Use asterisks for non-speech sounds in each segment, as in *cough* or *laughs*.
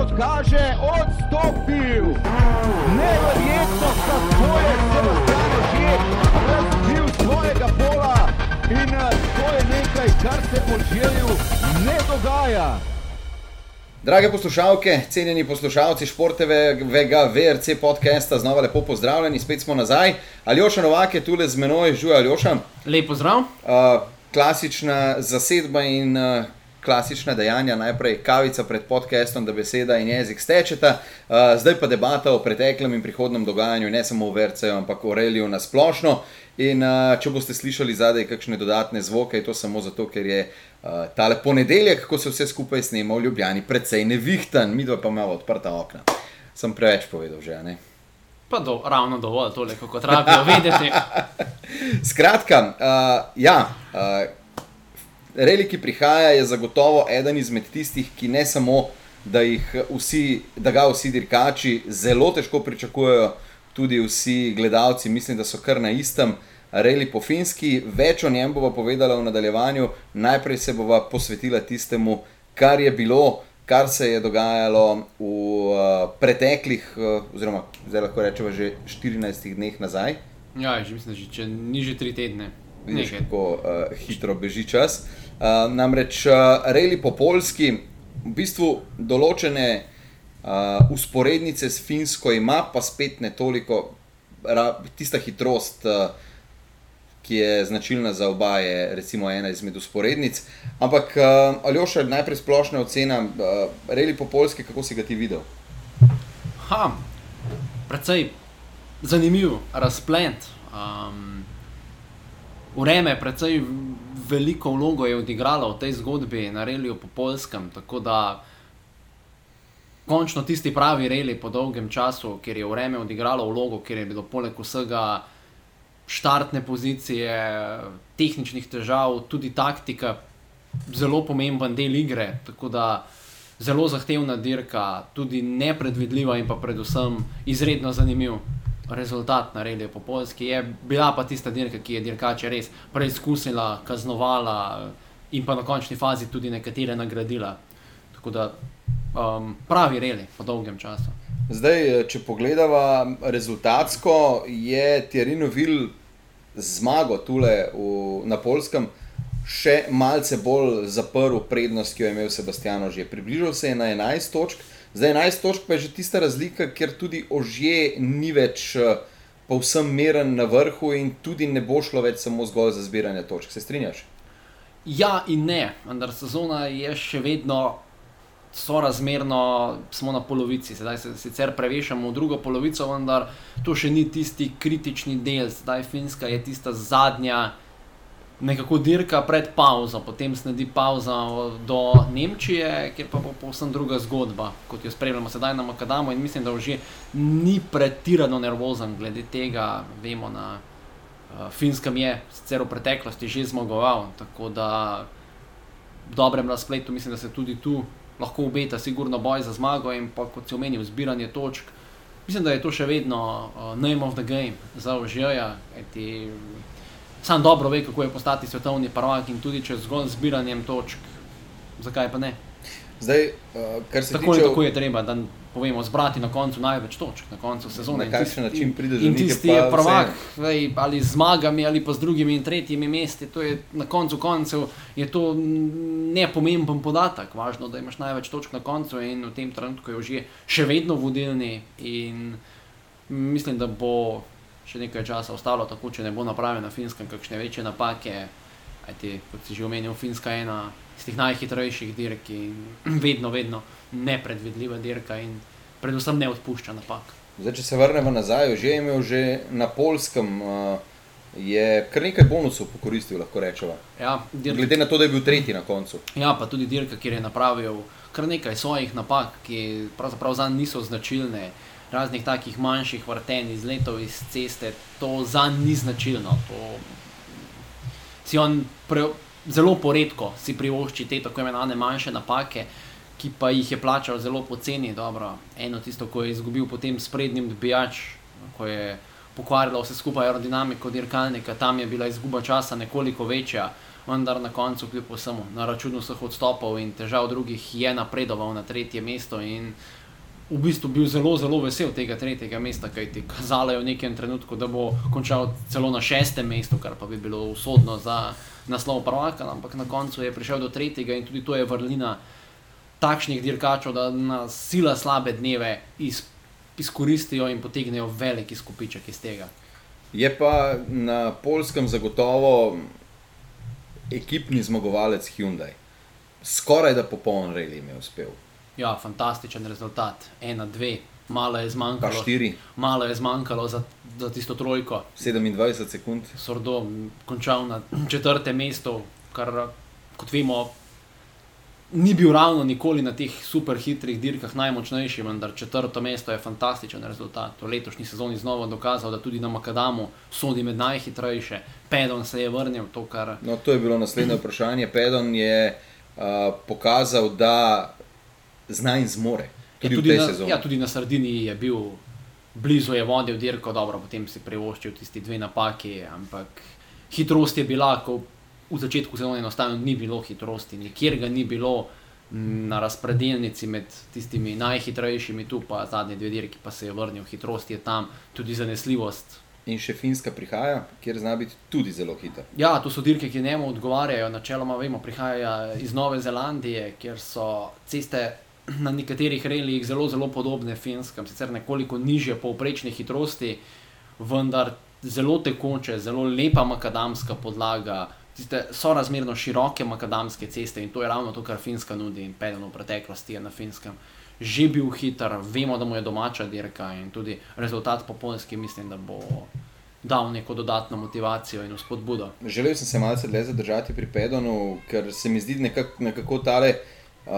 kot kaže, odstopil. Neverjetno, kako je Sebastian že razvil svojega pola in eh, to je nekaj, kar se v želju ne dogaja. Drage poslušalke, cenjeni poslušalci športevega VRC podcasta, znova lepo pozdravljeni, spet smo nazaj. Aljoša Novak je tukaj z menoj, žuj Aljoša. Lepo zdrav. Uh, klasična zasedba in uh, klasična dejanja, najprej kavica pred podcastom, da beseda in jezik stečeta, uh, zdaj pa debata o preteklem in prihodnem dogajanju, ne samo v VRC-ju, ampak o Reliju na splošno. In uh, če boste slišali zadaj kakšne dodatne zvoke, je to samo zato, ker je uh, tale ponedeljek, ko se vse skupaj snema v Ljubljani, precej nevihten, mi dva pa imamo odprta okna. Sem preveč povedal že, ne? Pa do, ravno dovolj, toliko kot rabijo vedeti. *laughs* Skratka, uh, ja. Uh, Reli, ki prihaja, je zagotovo eden izmed tistih, ki ne samo, da, vsi, da ga vsi dirkači zelo težko pričakujejo, tudi vsi gledalci, mislim, da so kar na istem. Reli po finski, več o njem bova povedala v nadaljevanju, najprej se bova posvetila tistemu, kar je bilo, kar se je dogajalo v uh, preteklih, uh, oziroma zdaj lahko rečemo, že 14 dneh nazaj. Ja, že mislim, da že, če ni že tri tedne. Vidiš, kako uh, hitro beži čas. Uh, namreč uh, reli po polski, v bistvu določene uh, usporednice s finsko ima, pa spet ne toliko, ra, tista hitrost, uh, ki je značilna za oba, je recimo ena izmed usporednic. Ampak uh, Aljoša, najprej splošna ocena, uh, reli po polski, kako si ga ti videl? Ha, precej zanimiv razplet. Um, Vreme, predvsej veliko vlogo je odigralo v tej zgodbi na reliju po polskem, tako da končno tisti pravi reli po dolgem času, ker je vreme odigralo vlogo, ker je bilo poleg vsega štartne pozicije, tehničnih težav, tudi taktika, zelo pomemben del igre. Tako da zelo zahtevna dirka, tudi nepredvidljiva in pa predvsem izredno zanimiva rezultat naredil po polski. Je bila pa tista dirka, ki je dirkače res preizkusila, kaznovala in pa na končni fazi tudi nekatere nagradila. Tako da um, pravi reli po dolgem času. Zdaj, če pogledamo rezultatsko, je Tjerino Vil zmago tule v, na polskem. Še malce bolj zaprl prednost, ki jo je imel Sebastian, že približal se je na 11 točk, Zdaj 11 točk pa je že tista razlika, ker tudi ožje ni več uh, povsem meren na vrhu in tudi ne bo šlo več samo zgolj za zbiranje točk. Se strinjaš? Ja in ne, vendar sezona je še vedno sorazmerno, smo na polovici, sedaj se sicer prevešamo v drugo polovico, vendar to še ni tisti kritični del, zdaj Finska je tista zadnja nekako dirka pred pauzo, potem sledi pauza do Nemčije, kjer pa bo povsem druga zgodba, kot jo spremljamo sedaj na Makadamu. In mislim, da že ni pretirano nervozen glede tega, vemo, na uh, Finskem je sicer v preteklosti že zmagoval. Tako da v dobrem razpletu mislim, da se tudi tu lahko obeta, sigurno boj za zmago in pa kot si omenil, zbiranje točk. Mislim, da je to še vedno uh, name of the game za užija. Sam dobro ve, kako je postati svetovni prvak in tudi če zgolj zbiranjem točk, zakaj pa ne. Zdaj, uh, kar se tako tiče... tako je treba, da povemo, zbrati na koncu največ točk, na koncu sezone. Na kakšen način prideš do tega? Tisti je prvak, vej, ali z zmagami, ali pa z drugimi in tretjimi mesti. To je na koncu koncev je to nepomemben podatek. Važno, da imaš največ točk na koncu in v tem trenutku je že še vedno vodilni. In mislim, da bo še nekaj časa ostalo, tako če ne bo napravljeno na finskem, kakšne večje napake. Ajti, kot si že omenil, finska je ena iz teh najhitrejših dirk in *clears throat* vedno, vedno nepredvidljiva dirka in predvsem ne odpušča napak. Zdaj, če se vrnemo nazaj, že je imel že na polskem. Uh... Je kar nekaj bonusov pokoristil, lahko rečemo. Ja, dirka, Glede na to, da je bil tretji na koncu. Ja, pa tudi dirka, kjer je napravil kar nekaj svojih napak, ki pravzaprav za njih niso značilne. Uh, raznih takih manjših vrten iz letov iz ceste, to za njih ni značilno. To si on pre, zelo poredko si privošči te tako imenovane manjše napake, ki pa jih je plačal zelo poceni. Dobro, eno tisto, ko je izgubil potem sprednjim dobijač, ko je pokvarilo vse skupaj aerodinamiko dirkalnika, tam je bila izguba časa nekoliko večja, vendar na koncu, kljub vsemu, na računu vseh odstopov in težav drugih, je napredoval na tretje mesto in v bistvu bil zelo, zelo vesel tega tretjega mesta, kajti kazalo je v nekem trenutku, da bo končal celo na šestem mestu, kar pa bi bilo usodno za naslov prvaka, ampak na koncu je prišel do tretjega in tudi to je vrlina takšnih dirkačev, da na sila slabe dneve iz, izkoristijo in potegnejo veliki skupiček iz tega. Je pa na polskem zagotovo ekipni zmagovalec Hyundai. Skoraj da popoln reli je uspel. Ja, fantastičen rezultat. Ena, dve, malo je zmanjkalo. štiri, Malo je zmanjkalo za, za tisto trojko. 27 sekund. Sordo končal na četrtem mestu, kar kot vemo, ni bil ravno nikoli na teh super hitrih dirkah najmočnejši, vendar četrto mesto je fantastičen rezultat. V letošnji sezoni znova dokazal, da tudi na Makadamu sodi med najhitrejše. Pedon se je vrnil, to kar No, to je bilo naslednje vprašanje. Pedon je uh, pokazal, da zna in zmore. Tudi, je tudi na, sezoni. ja, tudi na Sardiniji je bil blizu, je vodil dirko, dobro, potem si privoščil tisti dve napaki, ampak hitrost je bila, ko v začetku sezone enostavno ni bilo hitrosti, nikjer ga ni bilo na razpredelnici med tistimi najhitrejšimi, tu pa zadnji dve dirki, pa se je vrnil, hitrost je tam, tudi zanesljivost. In še Finska prihaja, kjer zna biti tudi zelo hiter. Ja, to so dirke, ki njemu odgovarjajo. Načeloma, vemo, prihaja iz Nove Zelandije, kjer so ceste na nekaterih relijih zelo, zelo podobne finskem, sicer nekoliko nižje povprečne hitrosti, vendar zelo tekoče, zelo lepa makadamska podlaga. Tiste so razmerno široke makadamske ceste in to je ravno to, kar Finska nudi. In Peden v preteklosti je na Finskem že bil hiter, vemo, da mu je domača dirka in tudi rezultat po polski, mislim, da bo dal neko dodatno motivacijo in spodbudo. Želel sem se malce dlje zadržati pri Pedonu, ker se mi zdi nekak, nekako tale, uh,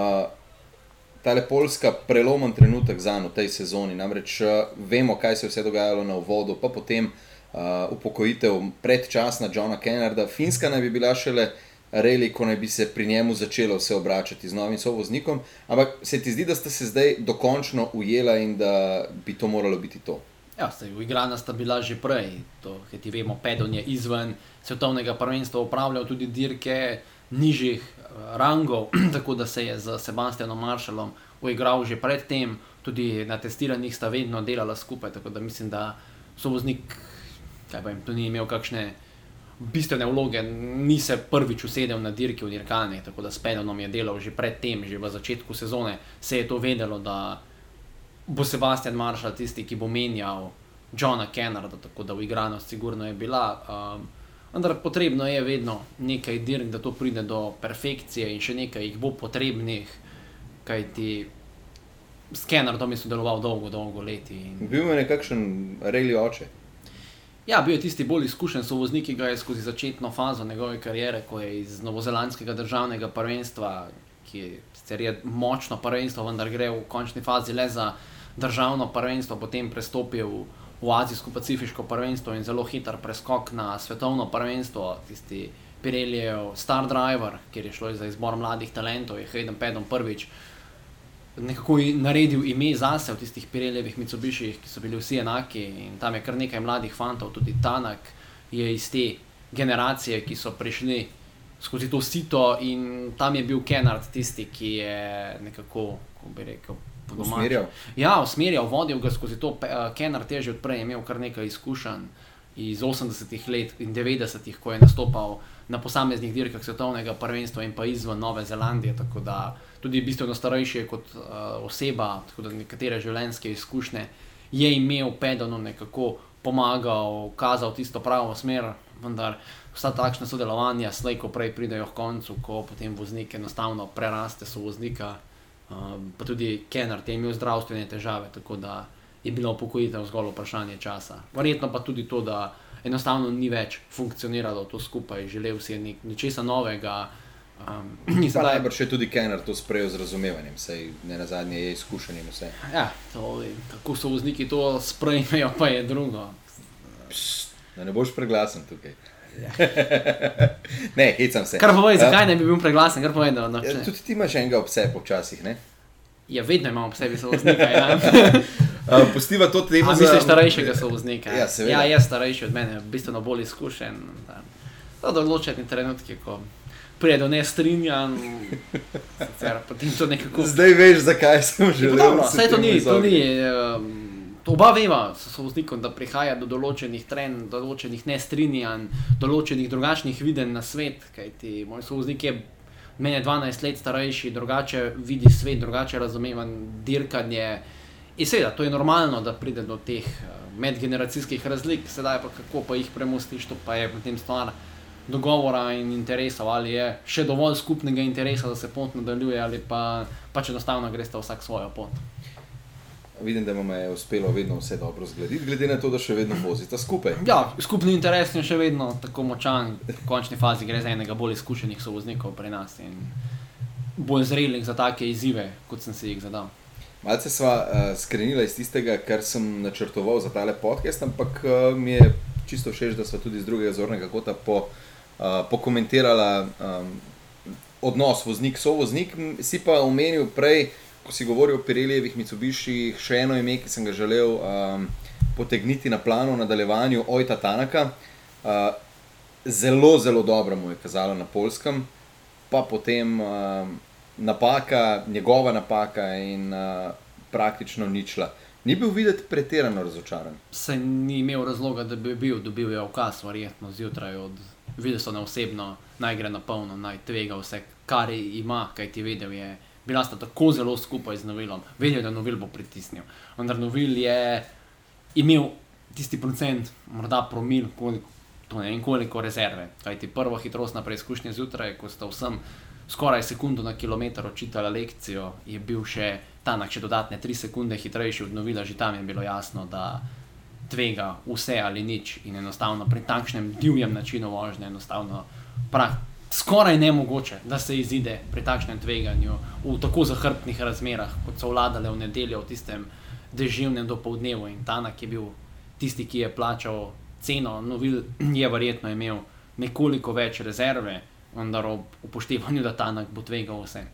tale polska prelomen trenutek za v tej sezoni. Namreč uh, vemo, kaj se je vse dogajalo na uvodu, pa potem uh, upokojitev predčasna Johna Kennarda. Finska naj bi bila šele reli, ko naj bi se pri njemu začelo vse obračati z novim sovoznikom. Ampak se ti zdi, da sta se zdaj dokončno ujela in da bi to moralo biti to? Ja, sej, uigrana sta bila že prej, to, ki ti vemo, Pedon je izven svetovnega prvenstva upravljal tudi dirke nižjih eh, rangov, *clears throat* tako da se je z Sebastianom Maršalom uigral že predtem, tudi na testiranjih sta vedno delala skupaj, tako da mislim, da so voznik, kaj pa jim, tu ni imel kakšne bistvene vloge, ni se prvič usedel na dirki v dirkalni, tako da s Pedonom je delal že predtem, že v začetku sezone se je to vedelo, da bo Sebastian Maršal tisti, ki bo menjal Johna Kennarda, tako da uigranost sigurno je bila. Um, vendar potrebno je vedno nekaj dirk, da to pride do perfekcije in še nekaj jih bo potrebnih, kajti s Kennardom je sodeloval dolgo, dolgo leti. In... Bil je nekakšen reli oče. Ja, bil je tisti bolj izkušen sovoznik, ki ga je skozi začetno fazo njegove kariere, ko je iz novozelandskega državnega prvenstva, ki je sicer je močno prvenstvo, vendar gre v končni fazi le za državno prvenstvo, potem prestopil v Azijsko-Pacifiško prvenstvo in zelo hiter preskok na svetovno prvenstvo, tisti Pirellijev Star Driver, kjer je šlo za izbor mladih talentov, je Hayden Pedon prvič nekako naredil ime zase v tistih Pirellijevih Mitsubishih, ki so bili vsi enaki in tam je kar nekaj mladih fantov, tudi Tanak je iz te generacije, ki so prišli skozi to sito in tam je bil Kennard tisti, ki je nekako, kako bi rekel, Usmerjal. Ja, usmerjal, vodil ga skozi to. Eh, Kennard je že odprej imel kar nekaj izkušenj iz 80-ih let in 90-ih, ko je nastopal na posameznih dirkah svetovnega prvenstva in pa izven Nove Zelandije. Tako da tudi bistveno starejši je kot uh, oseba, tako da nekatere življenjske izkušnje je imel Pedonu nekako pomagal, kazal tisto pravo smer, vendar vsa takšna sodelovanja slej, ko prej pridejo k koncu, ko potem voznik enostavno preraste sovoznika. Um, pa tudi Kennard je imel zdravstvene težave, tako da je bila upokojitev zgolj vprašanje časa. Verjetno pa tudi to, da enostavno ni več funkcioniralo to skupaj, želel si je nek, nečesa novega. *clears throat* Um, sedaj- najbrž je tudi Kenner to sprejel z razumevanjem, saj ne na zadnje je izkušen in vse. Ja, to, kako so vozniki to sprejmejo, pa je drugo. Psst, da ne boš preglasen tukaj. *laughs* ne, hecam se. Kar povej, Ja, zakaj ne bi bil preglasen, kar povej, da no, ja, Tudi ti imaš enega ob sebi včasih, ne? Ja, vedno imamo ob sebi sovoznika. Ja. *laughs* Uh, Pustiva to temo. A misliš starejšega sovoznika? Ja, seveda. Ja, je starejši od mene, bistveno bolj izkušen. Da, da določeni trenutki, ko pride do nestrinjanj, sicer potem to nekako. Zdaj veš, zakaj sem Ja, želel. Dobro, se saj to ni, to ni. Um, oba veva s sovoznikom, da prihaja do določenih trenj, do določenih nestrinjanj, določenih drugačnih videnj na svet. Kajti moj sovoznik je mene 12 let starejši, drugače vidi svet, drugače razumeva dirkanje. In seveda, to je normalno, da pride do teh uh, medgeneracijskih razlik, sedaj pa kako pa jih premostiš, to pa je potem stvar dogovora in interesov, ali je še dovolj skupnega interesa, da se pot nadaljuje, ali pa pač enostavno greste vsak svojo pot. Vidim, da vam je uspelo vedno vse dobro zgraditi, glede na to, da še vedno vozite skupaj. Ja, skupni interes je še vedno tako močan, v končni fazi gre za enega bolj izkušenih sovoznikov pri nas in bolj zrelih za take izzive, kot sem si jih zadal. Malce sva uh, skrenila iz tistega, kar sem načrtoval za tale podcast, ampak uh, mi je čisto všeč, da sva tudi z drugega zornega kota po, uh, pokomentirala um, odnos voznik-sovoznik. Si pa omenil prej, ko si govoril o Pirelijevih Mitsubishi, še eno ime, ki sem ga želel um, potegniti na plano v nadaljevanju, Ojta Tanaka. Uh, zelo, zelo dobro mu je kazalo na polskem, pa potem um, napaka, njegova napaka in uh, praktično ničla. Ni bil videti pretirano razočaran. Se ni imel razloga, da bi bil, dobil je ukaz, verjetno zjutraj od Wilsona osebno, naj gre na polno, naj tvega vse, kar ima, kaj ti vedel je. Bila sta tako zelo skupaj z novilom, vedel je, novil bo pritisnil. Vendar novil je imel tisti procent, morda promil, koliko, to ne vem koliko rezerve. Kajti prva hitrostna preizkušnja zjutraj, ko sta vsem skoraj sekundo na kilometr očitala lekcijo, je bil še tanak, še dodatne 3 sekunde hitrejši od novila, že tam je bilo jasno, da vse ali nič in enostavno pri takšnem divjem načinu vožnje enostavno prak. Skoraj nemogoče, da se izide pri takšnem tveganju v tako zahrbtnih razmerah, kot so vladale v nedeljo v tistem deževnem dopolednevu. In Tanak je bil tisti, ki je plačal ceno, novil *clears throat* je verjetno imel nekoliko več rezerve, vendar ob upoštevanju, da Tanak bo tvegal vse.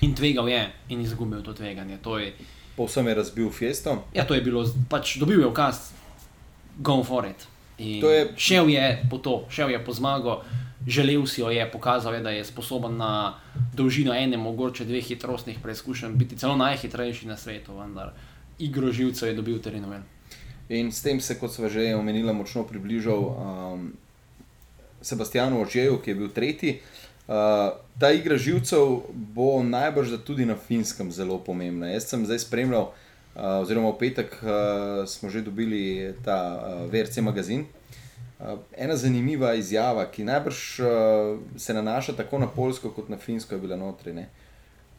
In tvegal je in izgubil to tveganje. To je, Povsem je razbil Fiesto. ja, to je bilo, pač dobil je ukaz, go for it. In To je- Šel je po to, šel je po zmago, želel si jo je, pokazal je, da je sposoben na dolžino ene, mogoče dveh hitrostnih preizkušenj biti celo najhitrejši na svetu, vendar igro živcev je dobil terenovel. In s tem se, kot smo že omenili, močno približal um, Sebastianu Ožeju, ki je bil tretji. Uh, ta igra živcev bo najbrž tudi na finskem zelo pomembna. Jaz sem zdaj spremljal, uh, oziroma v petek uh, smo že dobili ta uh, VRC magazin. Uh, ena zanimiva izjava, ki najbrž uh, se nanaša tako na Polsko kot na Finsko, je bila notri. Ne?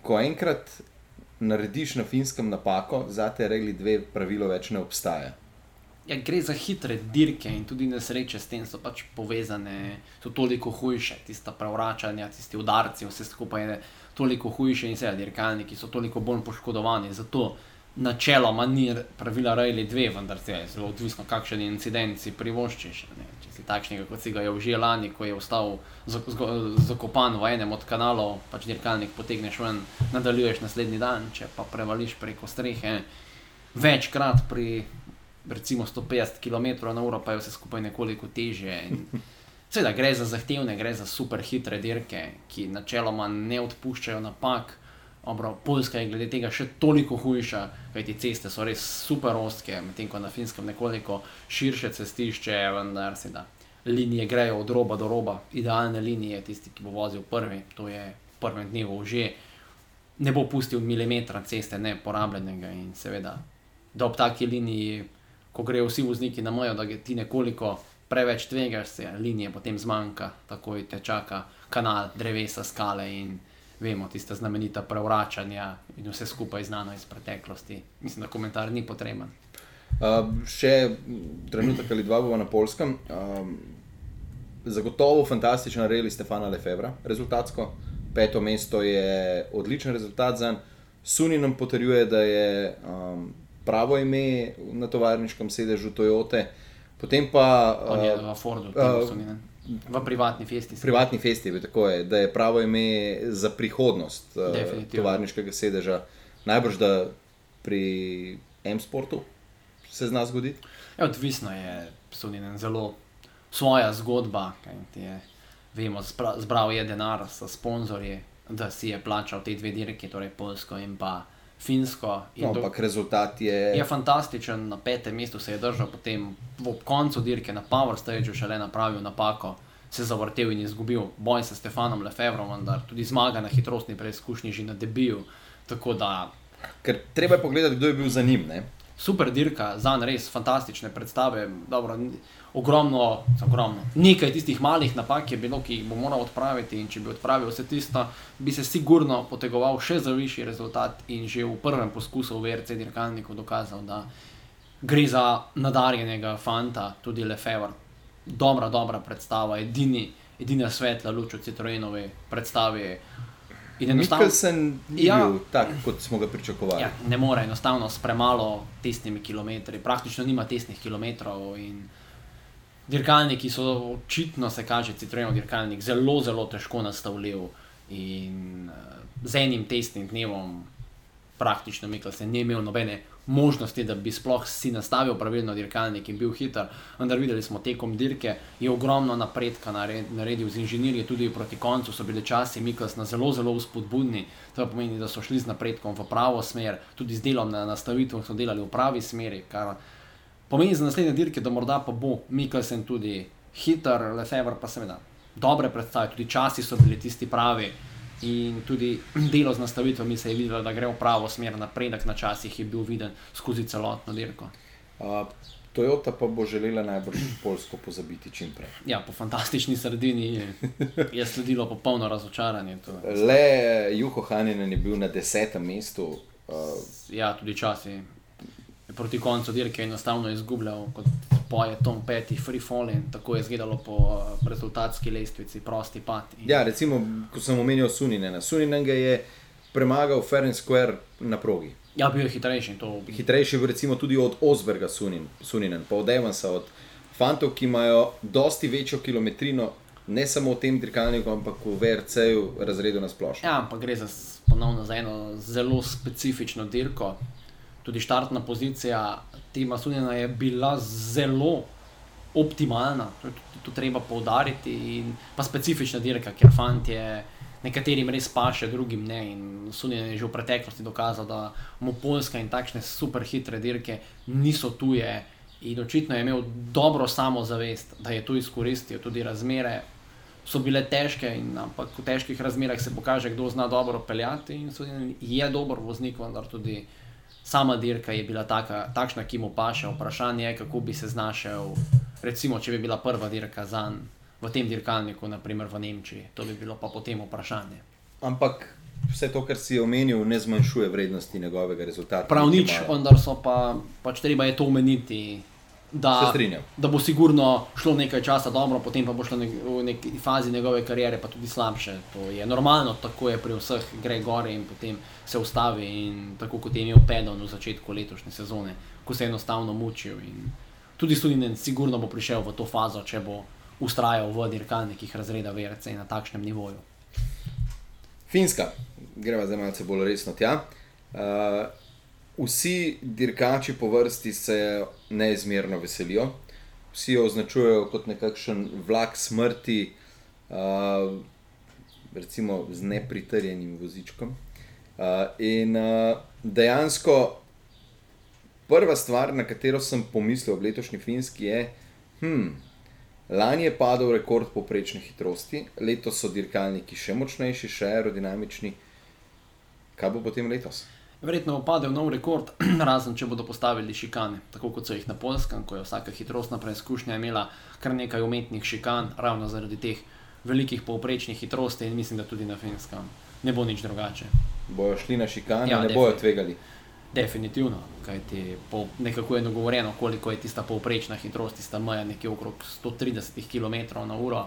Ko enkrat narediš na finskem napako, za te regli dve pravilo več ne obstaja. Ja, gre za hitre dirke in tudi nesreče s tem so pač povezane, so toliko hujše, tista prevračanja, tisti udarci, vse skupaj je toliko hujše in seveda dirkalniki so toliko bolj poškodovani. Zato načeloma ni pravila Rejli 2, vendar se je zelo odvisno, kakšen incident si privoščiš. Ne. Če si takšnega, kot si ga je užil lani, ko je ostal zakopan v enem od kanalov, pač dirkalnik potegneš ven, nadaljuješ naslednji dan, če pa prevališ preko strehe večkrat pri recimo 150 km/h, pa je vse skupaj nekoliko težje. in Seveda gre za zahtevne, gre za super hitre dirke, ki načeloma ne odpuščajo napak. Obro, Poljska je glede tega še toliko hujša, kajti ceste so res super ostke, medtem ko na finskem nekoliko širše cestišče, vendar se da. Linije grejo od roba do roba, idealne linije, tisti, ki bo vozil prvi, to je v prvem dnevu že, ne bo pustil milimetra ceste neporabljenega in seveda, da ob taki liniji, ko grejo vsi vozniki na mojo, da ti nekoliko preveč tvegaš, se linije potem zmanjka, takoj te čaka kanal, drevesa, skale in vemo, tiste znamenita prevračanja in vse skupaj znano iz preteklosti. Mislim, da komentar ni potreben. Uh, še trenutek ali dva bova na polskem. Um, zagotovo fantastičen reli Stefana Lefebvra, rezultatsko. Peto mesto je odličen rezultat za. Suni nam potrjuje, da je um, pravo ime na tovarniškem sedežu Toyote. Potem pa On je uh, v Fordu, uh, uh, v privatni festi. privatni festival, tako je, da je pravo ime za prihodnost uh, tovarniškega sedeža. Najbrž da pri M-sportu se zna zgoditi? Ja, odvisno je, Suninen zelo svoja zgodba, je, vemo, zbra, zbral je denar s sponzorji, da si je plačal te dve dirki, torej Polsko in pa Finsko. In No, do- ampak rezultat je. Je fantastičen, na petem mestu se je držal, potem v koncu dirke na Power Stageu šele napravil napako, se zavrtel in izgubil boj s Stefanom Lefevrom, vendar tudi zmaga na hitrostni preizkušnji že na debiju. Tako da Ker treba je pogledati, kdo je bil za njim. Ne? Super dirka, za res fantastične predstave, dobro, ogromno, ogromno. Nekaj tistih malih napak je bilo, ki jih bo moral odpraviti, in če bi odpravil vse tisto, bi se sigurno potegoval še za višji rezultat in že v prvem poskusu v VRC dirkalniku dokazal, da gre za nadarjenega fanta, tudi Lefevre. Dobra, dobra predstava, edini, edina svetla luč v Citroenovi predstavi. In enostavno- Mikkelsen ni Ja. bil tak, kot smo ga pričakovali. Ja, ne more enostavno s premalo testnimi kilometri, praktično nima testnih kilometrov. in Dirkalniki so očitno, se kaže, Citroenov dirkalnik zelo, zelo težko nastavljiv. In uh, z enim testnim dnevom, praktično Mikkelsen ni imel nobene možnosti, da bi sploh si nastavil pravilno dirkalnik in bil hiter. Vendar videli smo tekom dirke, je ogromno napredka nared- naredil z inženirji, tudi proti koncu so bili časi Mikkelsna zelo, zelo vzpodbudni. To pomeni, da so šli z napredkom v pravo smer, tudi z delom na nastavitvah so delali v pravi smeri, kar pomeni za naslednje dirke, da morda pa bo Mikkelsen tudi hiter, Lefebvre pa seveda dobre predstave, tudi časi so bili tisti pravi. In tudi *clears throat* delo z nastavitvami se je videlo, da gre v pravo smer, napredek na časih je bil viden skozi celotno dirko. Uh, Toyota pa bo želela najbrž Polsko pozabiti čim prej. Ja, po fantastični sredini je, je sledilo popolno razočaranje. To, Le Juho Haninen je bil na desetem mestu. Uh, ja, tudi časi proti koncu dirke enostavno izgubljal, kot poje Tom Petty, free falling, tako je izgledalo po eh, rezultatski lestvici, prosti pad. In, ja, recimo, ko sem omenil Suninena. Suninen ga je premagal Ferenc Square na progi. ja, bil je hitrejši. To, Hitrejši je bil recimo tudi od Osberga Sunin, Suninen, pa od Evansa, od fantov, ki imajo dosti večjo kilometrino, ne samo v tem dirkalniku, ampak v VRC-ju razredu na splošno. Ja, ampak gre za, ponovno za eno zelo specifično dirko. Tudi štartna pozicija Tima Sunjena je bila zelo optimalna, to, to, to treba poudariti. In pa specifična dirka, ker fantje nekaterim res paše, drugim ne. In Sunjen je že v preteklosti dokazal, da mu Poljska in takšne super hitre dirke niso tuje. In očitno je imel dobro samozavest, da je to izkoristil, tudi razmere so bile težke, in, ampak v težkih razmerah se pokaže, kdo zna dobro peljati. In Sunjen je dober voznik, vendar tudi sama dirka je bila taka, takšna, ki mu paše. Vprašanje je, kako bi se znašel, recimo, če bi bila prva dirka za njim v tem dirkalniku, naprimer v Nemčiji. To bi bilo pa potem vprašanje. Ampak vse to, kar si omenil, ne zmanjšuje vrednosti njegovega rezultata. Prav nič, vendar so pa, pač treba je to omeniti. Da, da bo sigurno šlo nekaj časa dobro, potem pa bo šlo nek, v neki fazi njegove kariere pa tudi slabše. To je normalno, tako je pri vseh, gre gore in potem se ustavi. In tako kot je imel Pedon v začetku letošnje sezone, ko se je enostavno mučil. In tudi Suninen sigurno bo prišel v to fazo, če bo ustrajal v dirkalnikih razreda VRC na takšnem nivoju. Finska, gremo zdaj malce bolj resno tja. Uh, vsi dirkači po vrsti se neizmerno veselijo, vsi jo označujejo kot nekakšen vlak smrti, uh, z nepritrjenim vozičkom. Uh, in uh, dejansko prva stvar, na katero sem pomislil ob letošnji Finski, je, hm, Lani je padel rekord poprečne hitrosti, letos so dirkalniki še močnejši, še aerodinamični. Kaj bo potem letos? Verjetno bo padel nov rekord, *clears throat* razen če bodo postavili šikane, tako kot so jih na Polskem, ko je vsaka hitrostna preizkušnja imela kar nekaj umetnih šikan, ravno zaradi teh velikih povprečnih hitrosti in mislim, da tudi na Finskem ne bo nič drugače. Bojo šli na šikane, Ja, ne bojo tvegali. Definitivno, kajti po, nekako je dogovorjeno, koliko je tista povprečna hitrost, tista meja nekje okrog 130 km/h.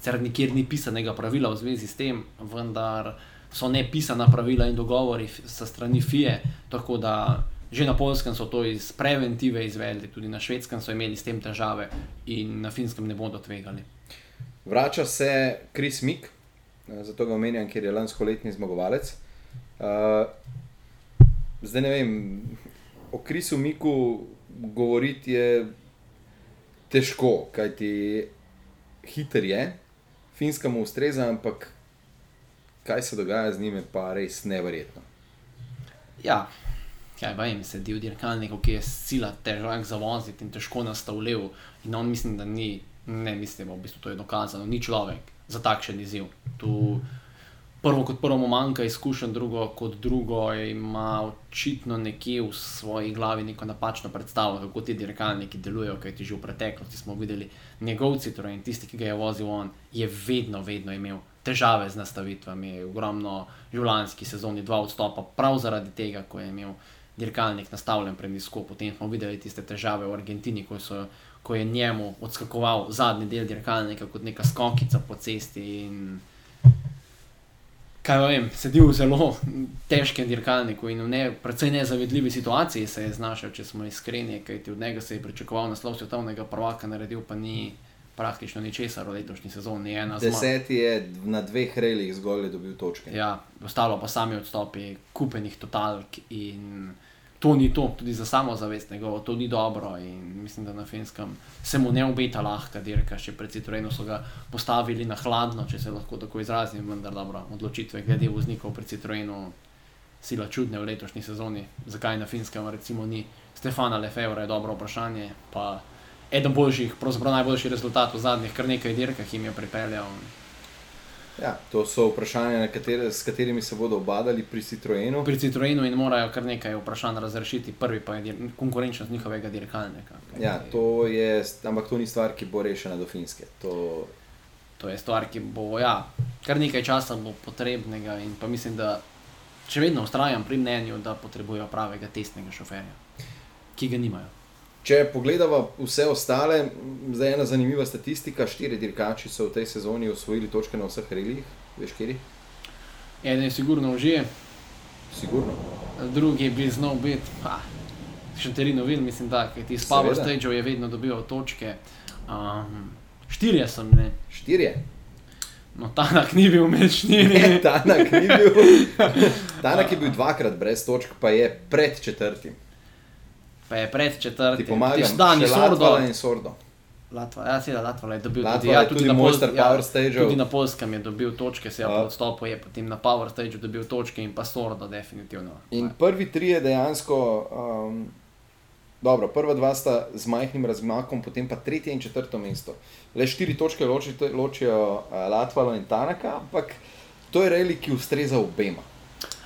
Cer nikjer ni pisanega pravila v zvezi s tem, vendar so nepisana pravila in dogovori sa strani FIE, tako da že na polskem so to iz preventive izvedli, tudi na švedskem so imeli s tem težave in na finskem ne bodo tvegali. Vrača se Kris Mik, eh, zato ga omenjam, ker je lansko letni zmagovalec. Uh, zdaj ne vem, o Krisu Miku govoriti je težko, kajti hiter je, finska mu ustreza, ampak kaj se dogaja z njim, je pa res neverjetno. Ja, kaj vem, sedi v dirkalniku, ki je sila težak za voziti in težko nastavljiv. In on mislim, da ni, ne mislim, v bistvu to je dokazano, ni človek za takšen izziv. Tu prvo kot prvo mu manjka izkušenj, drugo kot drugo ima očitno nekje v svoji glavi neko napačno predstavo, kako ti dirkalniki delujejo, kaj ti že v preteklosti smo videli. Njegov Citroen tisti, ki ga je vozil on, je vedno, vedno imel težave z nastavitvami, ogromno življenjski sezoni, dva odstopa, prav zaradi tega, ko je imel dirkalnik nastavljen prenisko. Potem smo videli tiste težave v Argentini, ko, so, ko je njemu odskakoval zadnji del dirkalnika kot neka skokica po cesti. In, kaj vem, sedel v zelo težkem dirkalniku in v ne, precej nezavedljivi situaciji se je znašel, če smo iskreni, kajti od njega se je pričakoval naslov svetovnega prvaka, naredil pa ni praktično ničesar v letošnji sezoni. Deseti je na dveh relih zgolj dobil točke. Ja, ostalo pa sami odstopi, kupenih totalk in to ni to, tudi za samozavest njegovo, to ni dobro. In mislim, da na finskem se mu ne obeta lahka dirka, še pred Citroenom so ga postavili na hladno, če se lahko tako izrazim, vendar dobro, odločitve glede voznikov pred Citroenom. Sila čudne v letošnji sezoni, zakaj na finskem, recimo, ni Stefana Lefebvre, je dobro vprašanje. Pa eden boljših, pravzaprav najboljši rezultat v zadnjih kar nekaj dirkah, jim je pripeljal. Ja, to so vprašanja, katere, s katerimi se bodo obadali pri Citroenu. Pri Citroenu in morajo kar nekaj vprašanj razrešiti. Prvi pa je konkurenčnost njihovega dirkalnika. Ja, to je, ampak to ni stvar, ki bo rešena do Finske. To, to je stvar, ki bo, ja, kar nekaj časa bo potrebnega in pa mislim, da še vedno ustrajam pri mnenju, da potrebujejo pravega testnega šoferja, ki ga nimajo. Če pogledamo vse ostale, zdaj je ena zanimiva statistika. Štiri dirkači so v tej sezoni osvojili točke na vseh relih, veš, kjer? Eden je sigurno že. Sigurno. Drugi bi znal biti, še tri novin, mislim, da ti iz Power Stage je vedno dobival točke. Um, štirje sem, ne. Štirje. No, Tanak ni bil med štirimi. Tanak ni bil. *laughs* Tanak je bil dvakrat brez točk, pa je pred četrtim pa je pred četrtim. Ti pomagam, da ni sordo. in sordo. Latva, ja, seveda, Latva je dobil Latva tudi, ja, tudi, tudi, na Pols ja, tudi na Polskem je dobil točke, se je pa odstopil, je potem na Power Stage dobil točke in pa sordo, definitivno. In prvi tri je dejansko, um, dobro, prva dva sta z majhnim razmakom, potem pa tretje in četrto mesto. Le štiri točke ločijo, ločijo uh, Latvalo in Tanaka, ampak to je reli, ki ustreza obema.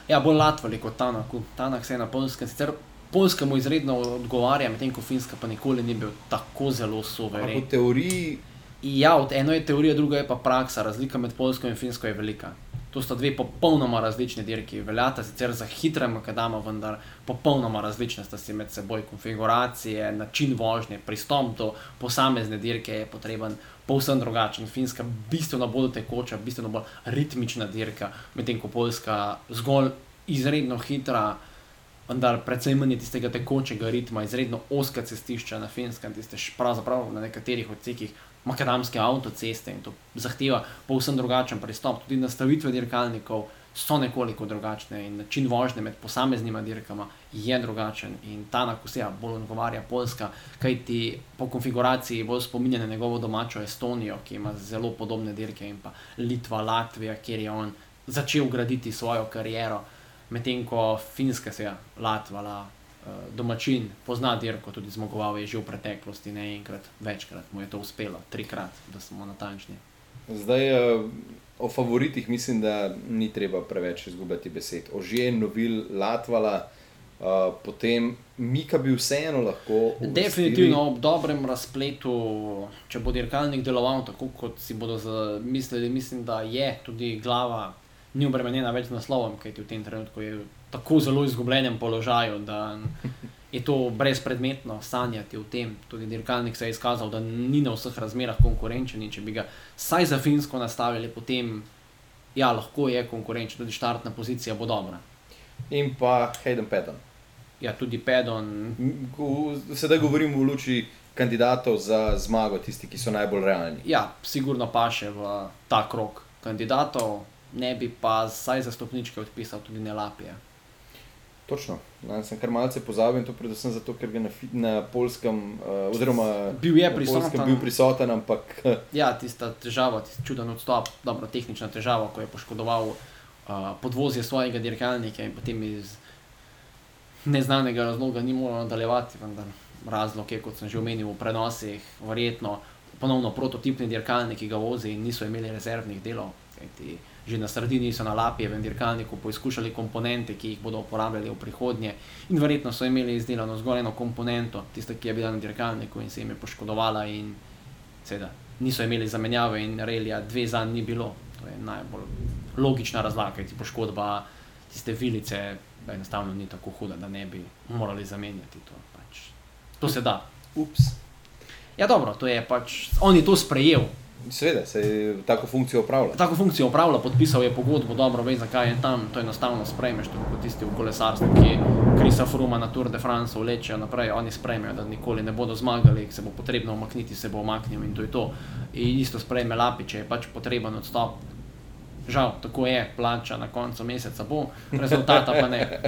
Ja, bolj Latvali kot Tanaku. Tanak se je na Polskem sicer Poljska mu izredno odgovarja, medtem ko Finska pa nikoli ni bil tako zelo suveren. V teoriji. Ja, eno je teorija, druga je pa praksa. Razlika med Poljsko in Finsko je velika. To sta dve popolnoma različni dirki. Veljata sicer za hitre makadame, vendar popolnoma različne sta si med seboj konfiguracije, način vožnje, pristop do posamezne dirke je potreben povsem drugačen. Finska je bistveno bolj tekoča, bistveno bolj ritmična dirka, medtem ko Poljska zgolj izredno hitra vendar predvsem manj tistega tekočega ritma, izredno oska cestišča na Finskem, tiste pravzaprav na nekaterih odsekih makadamske avtoceste in to zahteva povsem drugačen pristop. Tudi nastavitve dirkalnikov so nekoliko drugačne in način vožnje med posameznima dirkama je drugačen in ta nakusija bolj odgovarja Poljska, kajti po konfiguraciji bolj spominja na njegovo domačo Estonijo, ki ima zelo podobne dirke in pa Litva, Latvija, kjer je on začel graditi svojo kariero medtem ko Finska se je latvala, uh, domačin pozna dirko, tudi zmagoval je že v preteklosti, ne enkrat, večkrat mu je to uspelo, trikrat, da smo natančni. Zdaj uh, o favoritih mislim, da ni treba preveč izgubljati besed. Ožje, novil, latvala. Uh, potem Mika bi vseeno lahko. Definitivno ob dobrem razpletu, če bo dirkalnik deloval tako, kot si bodo zamislili, mislim, da je tudi glava ni obremenjena več z naslovom, kajti v tem trenutku je v tako zelo izgubljenem položaju, da je to brezpredmetno sanjati o tem. Tudi dirkalnik se je izkazal, da ni na vseh razmerah konkurenčen in če bi ga vsaj za Finsko nastavili, potem ja, lahko je konkurenčen, tudi štartna pozicija bo dobra. In pa Hayden Pedon. Ja, tudi Pedon. Sedaj govorim v luči kandidatov za zmago, tisti, ki so najbolj realni. Ja, sigurno pa še v ta krok kandidatov ne bi pa vsaj za stopničke odpisal tudi ne lapije. Točno. Na sem kar malce pozabil, to predvsem zato, ker je na, na polskem, uh, oziroma Bil je prisoten. Poljskem bil prisoten, ampak uh, Ja, tista težava, tisti čuden odstop, dobro, tehnična težava, ko je poškodoval uh, podvozje svojega dirkalnika in potem iz neznanega razloga ni mogel nadaljevati. Vendar razlog je, kot sem že omenil, v prenosih, verjetno ponovno prototipni dirkalnik, ki ga vozi in niso imeli rezervnih delov. kajti Že na sredini so na Lapijevem dirkalniku poizkušali komponente, ki jih bodo uporabljali v prihodnje, in verjetno so imeli izdelano zgolj eno komponento, tisto, ki je bila na dirkalniku in se jim je poškodovala. In seveda niso imeli zamenjave in relija dve za ni bilo. To je najbolj logična razlaga, kajti poškodba tiste vilice da enostavno ni tako huda, da ne bi morali zamenjati. To, pač. to se da. ups. Ja, dobro, to je pač, on je to sprejel, Seveda, se je tako funkcijo upravlja. tako funkcijo upravlja, podpisal je pogodbo, dobro ve, zakaj je tam, to enostavno sprejmeš, kot tisti v kolesarstvu, ki Krisa Fruma na Tour de France vlečejo naprej, oni sprejmejo, da nikoli ne bodo zmagali, se bo potrebno omakniti, se bo omaknil in to je to. In isto sprejme Lapi, če je pač potreben odstop. Žal, tako je, plača na koncu meseca bo, rezultata pa ne.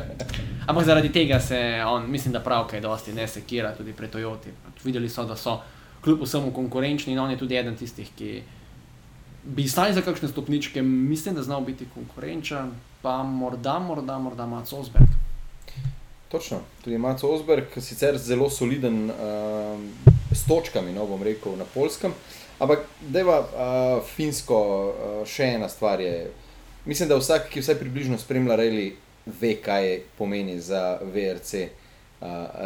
Ampak zaradi tega se on, mislim, da prav kaj dosti ne sekira tudi pri Toyoti. Pač videli so, da so kljub vsemu konkurenčni in on je tudi eden tistih, ki bi stali za kakšne stopničke, mislim, da znal biti konkurenčen, pa morda, morda, morda Mac Osberg. Točno, tudi Maco Osberg, sicer zelo soliden uh, s točkami, no bom rekel, na polskem. Ampak, deva uh, finsko, uh, še ena stvar je. Mislim, da vsak, ki vsaj približno spremlja reli, ve, kaj pomeni za VRC uh,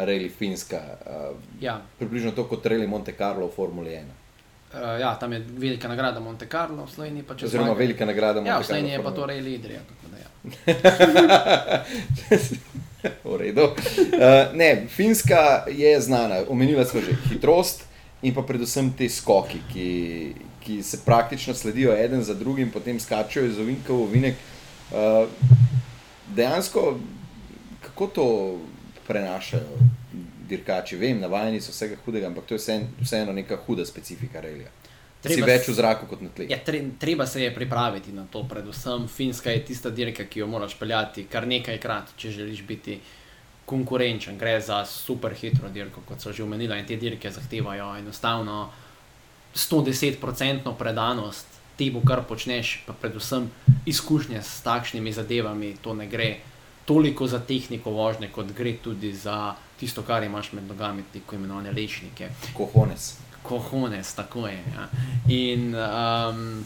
reli finska. Uh, Ja, približno to kot reli Monte Carlo v Formuli 1. uh, ja, tam je velika nagrada Monte Carlo, v Sloveniji pa če Oziroma velika nagrada Monte Ja, Carlo. v Sloveniji je pa to Rejli Idrija. ja. *laughs* v redu. Uh, ne, Finska je znana, omenila smo že hitrost in pa predvsem te skoki, ki, ki se praktično sledijo eden za drugim, potem skačejo iz ovinka v ovinek. Uh, dejansko, kako to prenašajo dirkači? Vem, navajeni so vsega hudega, ampak to je vse, vseeno neka huda specifika relija. Si Treba več s- v zraku kot na tleh. Ja, tre, treba se je pripraviti na to, predvsem Finska je tista dirka, ki jo moraš peljati kar nekajkrat, če želiš biti konkurenčen. Gre za super hitro dirko, kot so že omenila, in te dirke zahtevajo enostavno 110-odstotno predanost temu, kar počneš, pa predvsem izkušnje s takšnimi zadevami. To ne gre toliko za tehniko vožnje, kot gre tudi za tisto, kar imaš med nogami, tako imenovane lešnike Kohones. kohones, tako je. Ja. In um,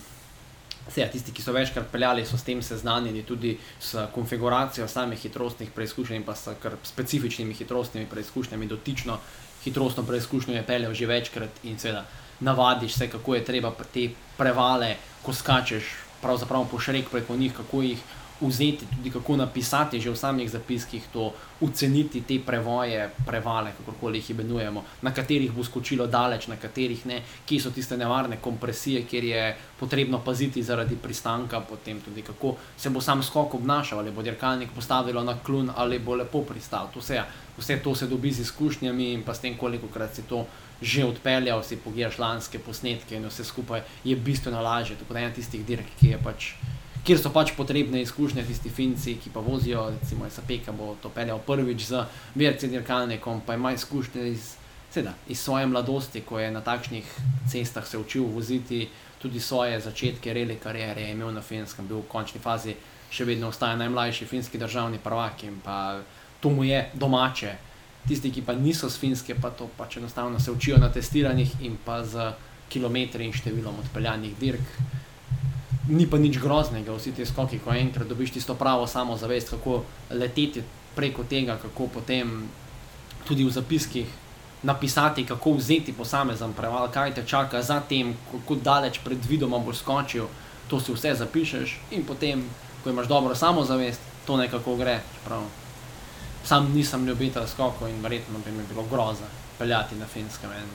se, ja, tisti, ki so večkrat peljali, so s tem seznanjeni tudi s konfiguracijo samih hitrostnih preizkušenj in pa s specifičnimi hitrostnimi preizkušnjami, dotično hitrostno preizkušnjo je peljal že večkrat in seveda navadiš se, kako je treba te prevale, ko skačeš pravzaprav po šrek preko njih, kako jih vzeti, tudi kako napisati že v samih zapiskih to, oceniti te prevoje, prevale, kakorkoli jih imenujemo, na katerih bo skočilo daleč, na katerih ne, kje so tiste nevarne kompresije, kjer je potrebno paziti zaradi pristanka, potem tudi kako se bo sam skok obnašal, ali bo dirkalnik postavilo na klun ali bo lepo pristal. To se, vse to se dobi z izkušnjami in pa s tem, koliko krat si to že odpeljal, si pogledaš lanske posnetke in vse skupaj je bistveno lažje. Tako da je ena tistih dirk, ki je pač kjer so pač potrebne izkušnje, tisti finci, ki pa vozijo, recimo SAP, ki bo to peljal prvič z VRC dirkalnikom, pa ima izkušnje iz, seveda, iz svoje mladosti, ko je na takšnih cestah se učil voziti, tudi svoje začetke reli kariere je imel na finskem, bil v končni fazi, še vedno ostaja najmlajši finski državni prvak in pa to mu je domače. Tisti, ki pa niso z finske, pa to pač enostavno se učijo na testiranjih in pa z kilometri in številom odpeljanih dirk ni pa nič groznega, vsi ti skoki, ko enkrat dobiš tisto pravo samozavest, kako leteti preko tega, kako potem tudi v zapiskih napisati, kako vzeti posamezen preval, kaj te čaka za tem, kako daleč predvidoma boš skočil, to si vse zapišeš in potem, ko imaš dobro samozavest, to nekako gre. Čeprav sam nisem ljubitelj skokov in verjetno bi mi bilo groza peljati na finskem. En,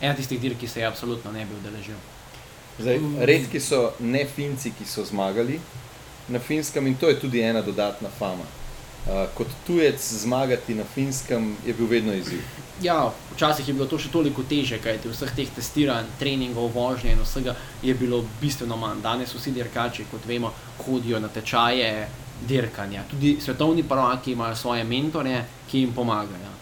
ena tistih dirk, ki se je absolutno ne bi udeležil. Zdaj, redki so ne Finci, ki so zmagali na finskem, in to je tudi ena dodatna fama. Uh, kot tujec zmagati na finskem je bil vedno izziv. Ja, včasih je bilo to še toliko teže, kajti vseh teh testiranj, treningov, vožnje in vsega je bilo bistveno manj. Danes vsi dirkači, kot vemo, hodijo na tečaje, dirkanja. Tudi svetovni prvaki imajo svoje mentore, ki jim pomagajo.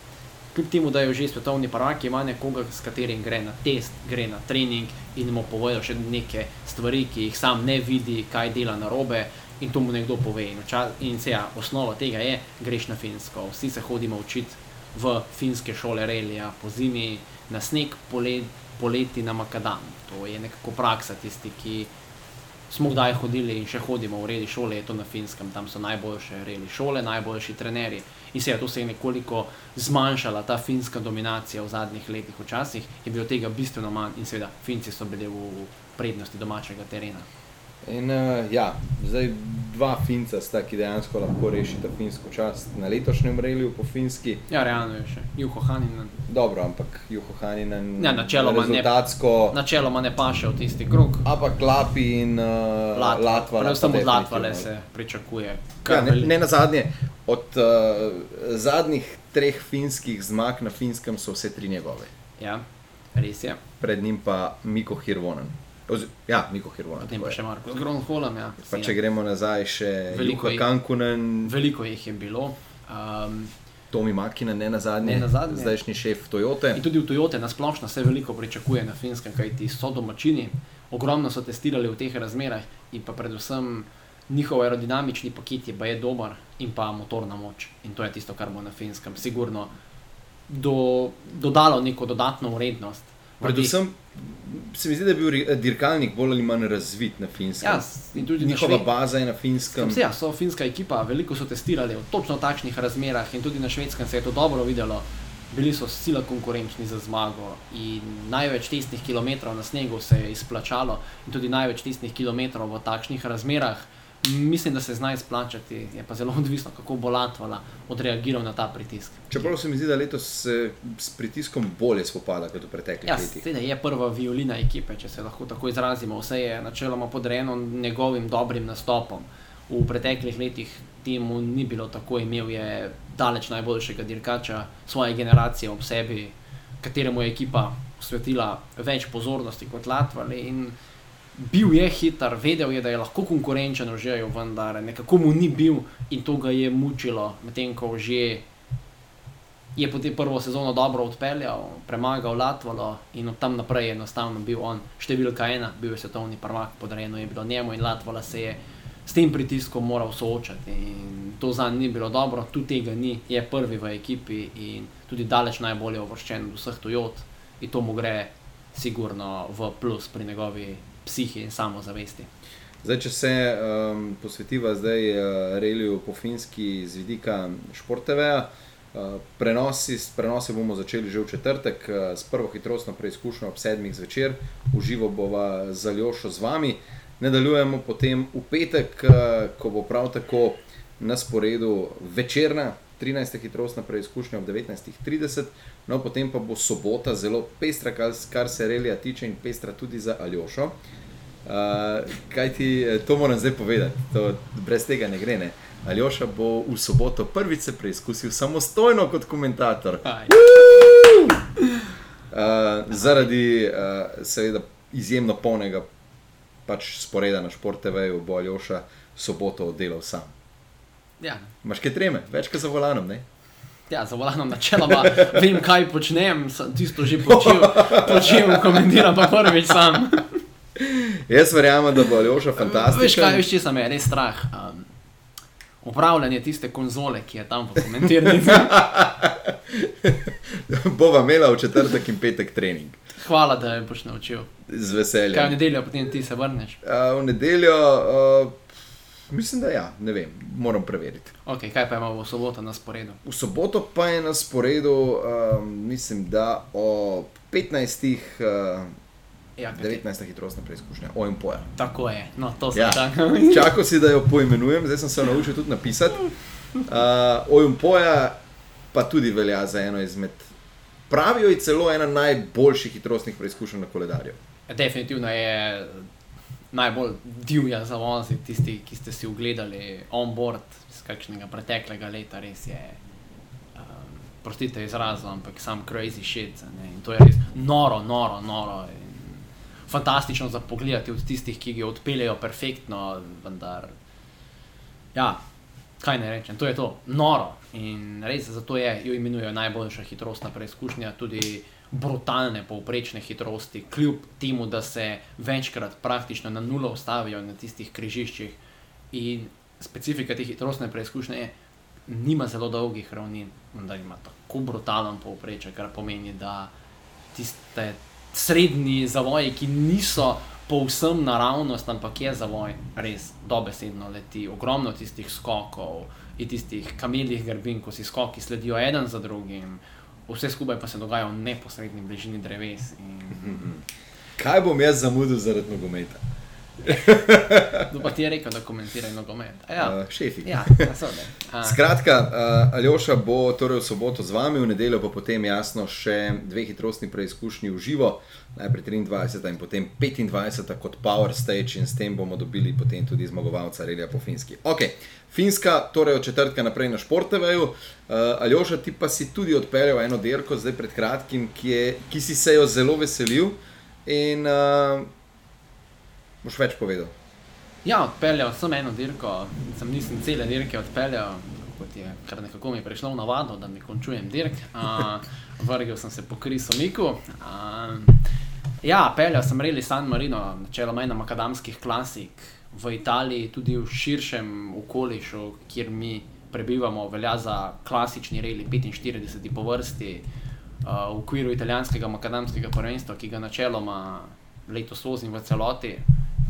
Kljub temu, da je že svetovni prvak, ima nekoga, s katerim gre na test, gre na trening in mu povedo še neke stvari, ki jih sam ne vidi, kaj dela na robe. In to mu nekdo pove. In, čas, in se, ja, osnova tega je, greš na Finsko. Vsi se hodimo učiti v finske šole, relija, po zimi na sneg, poleti, poleti na makadam. To je nekako praksa tisti, ki smo kdaj hodili in še hodimo v redi šole, je to na finskem, tam so najboljše redi šole, najboljši trenerji. In se je to se je nekoliko zmanjšala, ta finska dominacija v zadnjih letih. Včasih je bilo tega bistveno manj in seveda Finci so bili v prednosti domačega terena. In uh, ja, zdaj dva finca sta, ki dejansko lahko rešita finsko čast na letošnjem reliju po finski. Ja, realno je še Juho Haninen. Dobro, ampak Juho Haninen Ja, načeloma ne- rezultatsko, Načeloma ne paše v tisti krug. ampak Lapi in uh, Latva. Predvsem od Latvale se pričakuje. Ja, ne, ne na zadnje, od uh, zadnjih treh finskih zmag na finskem so vse tri njegove. Ja, res je. Pred njim pa Miko Hirvonen. Oz, ja, Miko Hirvonen. Potem pa je. še Marko z Gronholm. Ja. Pa če gremo nazaj, še Veliko jih- Kankunen, Veliko jih je bilo. Um, Tomi Makina, ne na zadnje, Ne nazadnje. zdajšnji šef Toyote. in tudi v Toyota nasplošno se veliko pričakuje na finskem, kajti so domačini, ogromno so testirali v teh razmerah in pa predvsem njihov aerodinamični paket je pa je dober in pa motorna moč. In to je tisto, kar bo na finskem sigurno do, dodalo neko dodatno vrednost. Predvsem se mi zdi, da je bil ri- dirkalnik bolj ali manj razvit na finskem. Ja, in tudi Njihova baza je na finskem. Ja, so finska ekipa, veliko so testirali v točno takšnih razmerah in tudi na švedskem se je to dobro videlo. Bili so sila konkurenčni za zmago in največ testnih kilometrov na snegu se je izplačalo, in tudi največ testnih kilometrov v takšnih razmerah. Mislim, da se zna izplačati, je pa zelo *laughs* odvisno, kako bo Latvala odreagiral na ta pritisk. Čeprav se mi zdi, da letos se s pritiskom bolje spopada kot v preteklih Ja, letih. seveda je prva violina ekipe, če se lahko tako izrazimo. Vse je načeloma podrejeno njegovim dobrim nastopom. V preteklih letih temu ni bilo tako, imel je daleč najboljšega dirkača svoje generacije ob sebi, kateremu je ekipa posvetila več pozornosti kot Latvali. Bil je hiter, vedel je, da je lahko konkurenčen v žeju, vendar nekako mu ni bil in to ga je mučilo, medtem ko že je potem prvo sezono dobro odpeljal, premagal Latvalo in od tam naprej je enostavno bil on številka ena, bil je svetovni prvak, podrejeno je bilo njemu in Latvala se je s tem pritiskom moral soočati. In to za njim ni bilo dobro, tu tega ni, je prvi v ekipi in tudi daleč najbolje uvrščen od vseh Toyot in to mu gre sigurno v plus pri njegovi psihi in samozavesti. Zdaj, če se um, posvetiva zdaj uh, reliju po finski z vidika športeveja, uh, prenosi, prenose bomo začeli že v četrtek uh, s prvo hitrostno preizkušnjo ob sedmih zvečer, uživo bova z Aljošo z vami. Nadaljujemo potem v petek, uh, ko bo prav tako na sporedu večerna 13. hitrostna preizkušnja ob 19.30, no potem pa bo sobota zelo pestra, kar, kar se relija tiče in pestra tudi za Aljošo. Uh, kaj ti eh, to moram zdaj povedati, to, brez tega ne gre. Ne? Aljoša bo v soboto prvič se preizkusil samostojno kot komentator. Uh, zaradi uh, seveda izjemno polnega pač sporeda na športeveju bo Aljoša soboto oddelal sam. Ja. Imaš kaj treme, več kot za volanom, ne? Ja, za volanom načeloma *laughs* vem, kaj počnem, sem tisto že počel, počel komentiram pa prvič sam. *laughs* Jaz verjamem, da bo Aljoša Veš kaj, fantastičen. veš, če sem je res strah. Um, upravljanje tiste konzole, ki je tam v komentirnici. *laughs* Bova imela v četrtek in petek trening. Hvala, da me boš naučil. Z Kaj v veseljem. nedeljo, potem ti se vrneš. Uh, v nedeljo, uh, mislim, da ja, ne vem, moram preveriti. Okay, kaj pa imamo v soboto na sporedu? V soboto pa je na sporedu, um, mislim, da o 15. Uh, Ja, kaj ti- 19. hitrostna preizkušnja, OMP-ja. Tako je, no to sem Ja. čakal. *laughs* Čakal si, da jo poimenujem, zdaj sem se naučil tudi napisati. Uh, OMP-ja pa tudi velja za eno izmed, pravijo celo ena najboljših hitrostnih preizkušenj na koledarju. Definitivno je najbolj divja za vozi, tisti, ki ste si ogledali on-board iz kakšnega preteklega leta, res je. Um, prostite izrazu, ampak sam crazy shit. Ne? In to je res noro, noro, noro. In fantastično za pogled od tistih, ki ga odpeljejo perfektno, vendar. Ja, kaj ne rečem, to je to, noro. In res zato je, jo imenujejo najboljša hitrostna preizkušnja, tudi brutalne povprečne hitrosti, kljub temu, da se večkrat praktično na nulo ustavijo na tistih križiščih. In specifika te hitrostne preizkušnje je, nima zelo dolgih ravnin, da ima tako brutalen povpreček, kar pomeni, da tiste srednji zavoji, ki niso povsem naravnost, ampak je zavoj res dobesedno leti, ogromno tistih skokov in tistih kameljih grbin, ko si skoki sledijo en za drugim, vse skupaj pa se dogaja v neposrednji bližini dreves. In... Kaj bom jaz zamudil zaradi nogometa? *laughs* No, pa ti je rekel, da komentiraš nogomet. Ja, uh, šefi. Ja, *laughs* Skratka, uh, Aljoša bo torej v soboto z vami, v nedeljo pa potem jasno še dve hitrostni preizkušnji v živo, najprej 23 in potem 25 kot Power Stage in s tem bomo dobili potem tudi zmagovalca Relija po finski. Ok, Finska, torej od četrtka naprej na Športeveju. Uh, Aljoša, ti pa si tudi odpeljal eno dirko zdaj pred kratkim, ki, je, ki si se jo zelo veselil. In, uh, Boš več povedal? Ja, odpeljal sem eno dirko, sem nisem cele dirke odpeljal, kot je kar nekako mi prišlo v navado, da mi končujem dirk. Uh, *laughs* vrgel sem se po Krisu Miku. Uh, ja, peljal sem Reli San Marino, načeloma ena makadamskih klasik v Italiji, tudi v širšem okolišu, kjer mi prebivamo, velja za klasični Reli 45 po vrsti. Uh, v okviru italijanskega makadamskega prvenstva, ki ga načeloma letos vozim v celoti,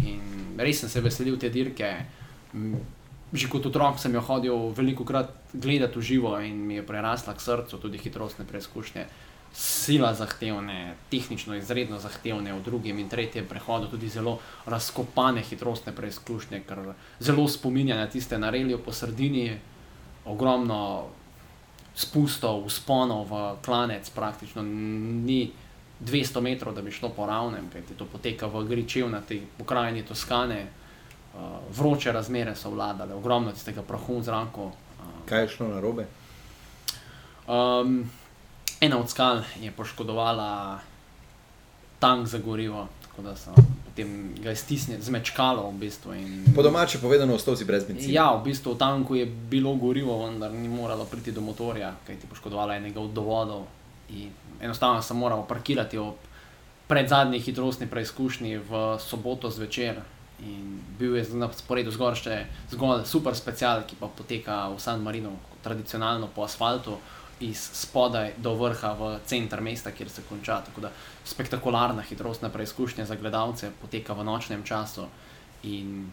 In res sem se veselil te dirke. Že kot otrok sem jo hodil veliko krat gledati v živo in mi je prerasla k srcu tudi hitrostne preizkušnje. Sila zahtevne, tehnično izredno zahtevne, v drugem in tretjem prehodu tudi zelo razkopane hitrostne preizkušnje, kar zelo spominja na tiste na relijo po sredini, ogromno spustov, usponov v klanec, praktično ni 200 metrov, da bi šlo po ravnem, kajti to poteka v Gričev na tej pokrajini Toskane. Uh, vroče razmere so vladale, ogromno tistega prahu v zraku. Uh, Kaj je šlo na robe? Um, ena od skal je poškodovala tank za gorivo, tako da so potem ga iztisnili, zmečkalo v bistvu. In, po domače povedano, ostal si brez benzina. Ja, v bistvu v tanku je bilo gorivo, vendar ni moralo priti do motorja, kajti poškodovala enega od dovodov enostavno sem moral parkirati ob predzadnji hitrostni preizkušnji v soboto zvečer. In bil je na sporedu zgolj še zgolj super special, ki pa poteka v San Marinu, tradicionalno po asfaltu, iz spodaj do vrha v center mesta, kjer se konča. Tako da spektakularna hitrostna preizkušnja za gledalce poteka v nočnem času. In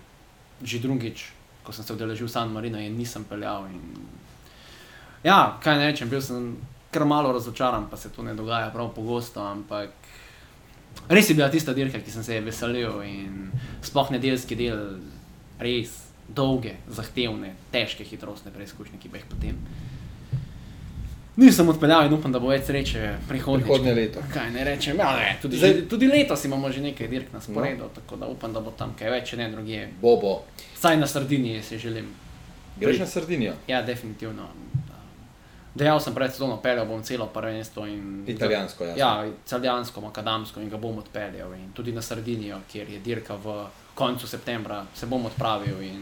že drugič, ko sem se udeležil San Marino, je nisem peljal. In... Ja, kaj ne rečem, bil sem kar malo razočaran, pa se to ne dogaja prav pogosto. Ampak res je bila tista dirka, ki sem se je veselil in sploh nedeljski del, res dolge, zahtevne, težke hitrostne preizkušnje, ki bi jih potem. Nisem odpeljal in upam, da bo več sreče prihodnje, prihodnje leto. Kaj ne rečem? Ja, ne, tudi, Zdaj, tudi letos imamo že nekaj dirk na sporedu, no. tako da upam, da bo tam kaj več, ne drugje. Bobo. Saj na Sardiniji si želim. Greš na Sardinijo? Ja, definitivno. Dejal sem pred sezono, peljal bom celo prvenstvo. Italijansko, ja. Italijansko, makadamsko in ga bom odpeljal. In tudi na Sardinijo, kjer je dirka v koncu septembra, se bom odpravil in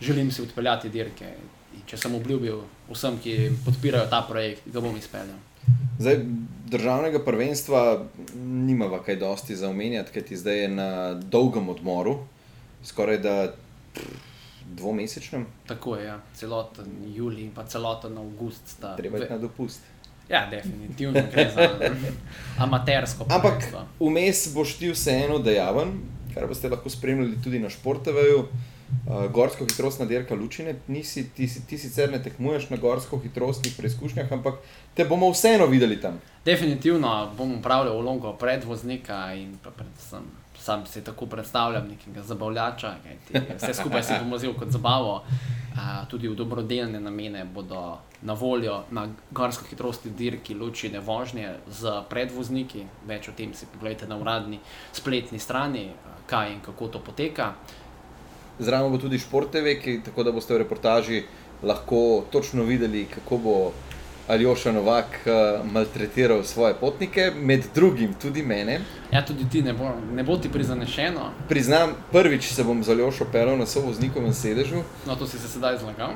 želim si odpeljati dirke. In če sem obljubil vsem, ki podpirajo ta projekt, ga bom izpeljal. Zdaj, državnega prvenstva nimamo kaj dosti za omenjati, ker ti zdaj je na dolgem odmoru, skoraj da. Pff, dvomesečnem. Tako je, ja. celoten julij in pa celoten avgust. Treba je na dopust. Ja, definitivno gre za *laughs* amatersko. Ampak vmes boš ti vseeno dejaven, kar boste lahko spremljali tudi na športeveju. Uh, gorsko hitrostna dirka Lučine, Nisi, ti, ti sicer ne tekmuješ na gorsko hitrostnih preizkušnjah, ampak te bomo vseeno videli tam. Definitivno bom upravljal vlogo predvoznika in predvsem sam si tako predstavljam, nekega zabavljača, vse skupaj si bom vzel kot zabavo. A, tudi v dobrodelne namene bodo na voljo na gorsko hitrosti dirki ločene vožnje z predvozniki. Več o tem si pogledajte na uradni spletni strani, kaj in kako to poteka. Zraven bo tudi šport TV, ki, tako da boste v reportaži lahko točno videli, kako bo Aljoša Novak uh, maltretiral svoje potnike, med drugim tudi mene. Ja, tudi ti ne bo, ne bo ti prizanešeno. Priznam, prvič se bom z Aljošo pelil na sovoznikovem sedežu. No, to si se sedaj zlagal,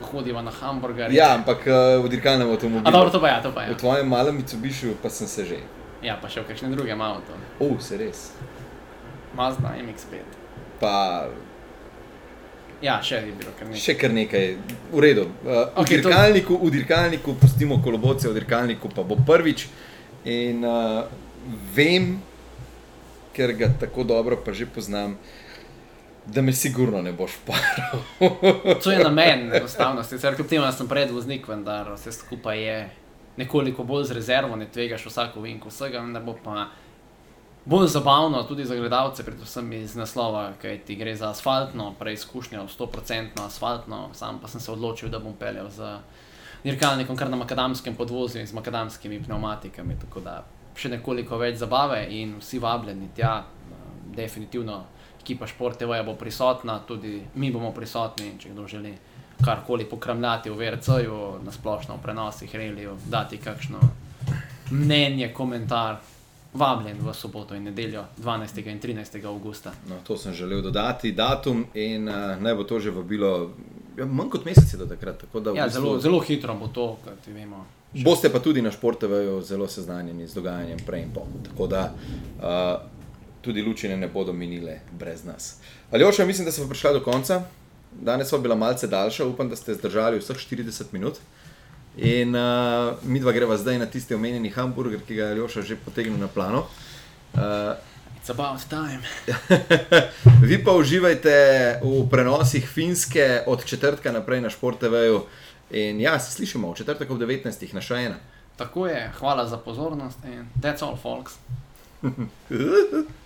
ko hodiva na hamburger. Ja, ampak uh, v dirkalnem avtomobilu. A dobro, to pa ja, to pa je. V tvojem malem Mitsubishu pa sem se že. Ja, pa še v kakšne druge avto. O, se res. Mazda MX5. Pa Ja, še je bilo kar nekaj. še kar nekaj, v redu. Uh, v, Okej, to- dirkalniku, v dirkalniku pustimo koloboce, v dirkalniku pa bo prvič. In uh, vem, ker ga tako dobro pa že poznam, da me sigurno ne boš paral. To je namen enostavno, sicer kljub temu, da sem predvoznik, vendar vse skupaj je nekoliko bolj z rezervo, ne tvegaš vsako vinko vsega, vendar bo pa bolj zabavno tudi za gledalce, predvsem iz naslova, kaj ti gre za asfaltno preizkušnjo, 100% asfaltno, sam pa sem se odločil, da bom peljal z dirkalnikom kar na makadamskem podvozju in z makadamskimi pneumatikami, tako da še nekoliko več zabave in vsi vabljeni tja, definitivno ekipa Šport TV bo prisotna, tudi mi bomo prisotni, če kdo želi karkoli pokramljati v VRC-ju, na splošno v prenosih, reliju, dati kakšno mnenje, komentar. Vabljen v soboto in nedeljo, 12. in 13. augusta. No, to sem želel dodati, datum in uh, naj bo to že vabilo. Ja, manj kot mesec je do takrat. Tako Ja, bistvu zelo, zelo hitro bo to, kot vemo. Boste pa tudi na športeveju zelo seznanjeni z dogajanjem prej in po. Tako da uh, tudi lučine ne bodo minile brez nas. Ali oče, mislim, da smo prišli do konca. Danes smo bila malce daljša, upam, da ste zdržali vseh 40 minut. In uh, mi dva greva zdaj na tisti omenjeni hamburger, ki ga je Aljoša že potegnil na plano. Uh, It's about time. *laughs* vi pa uživajte v prenosih finske od četrtka naprej na športeveju. In ja, se slišimo v četrtek ob 19. na še ena. Tako je, hvala za pozornost in that's all, folks. Uh, *laughs*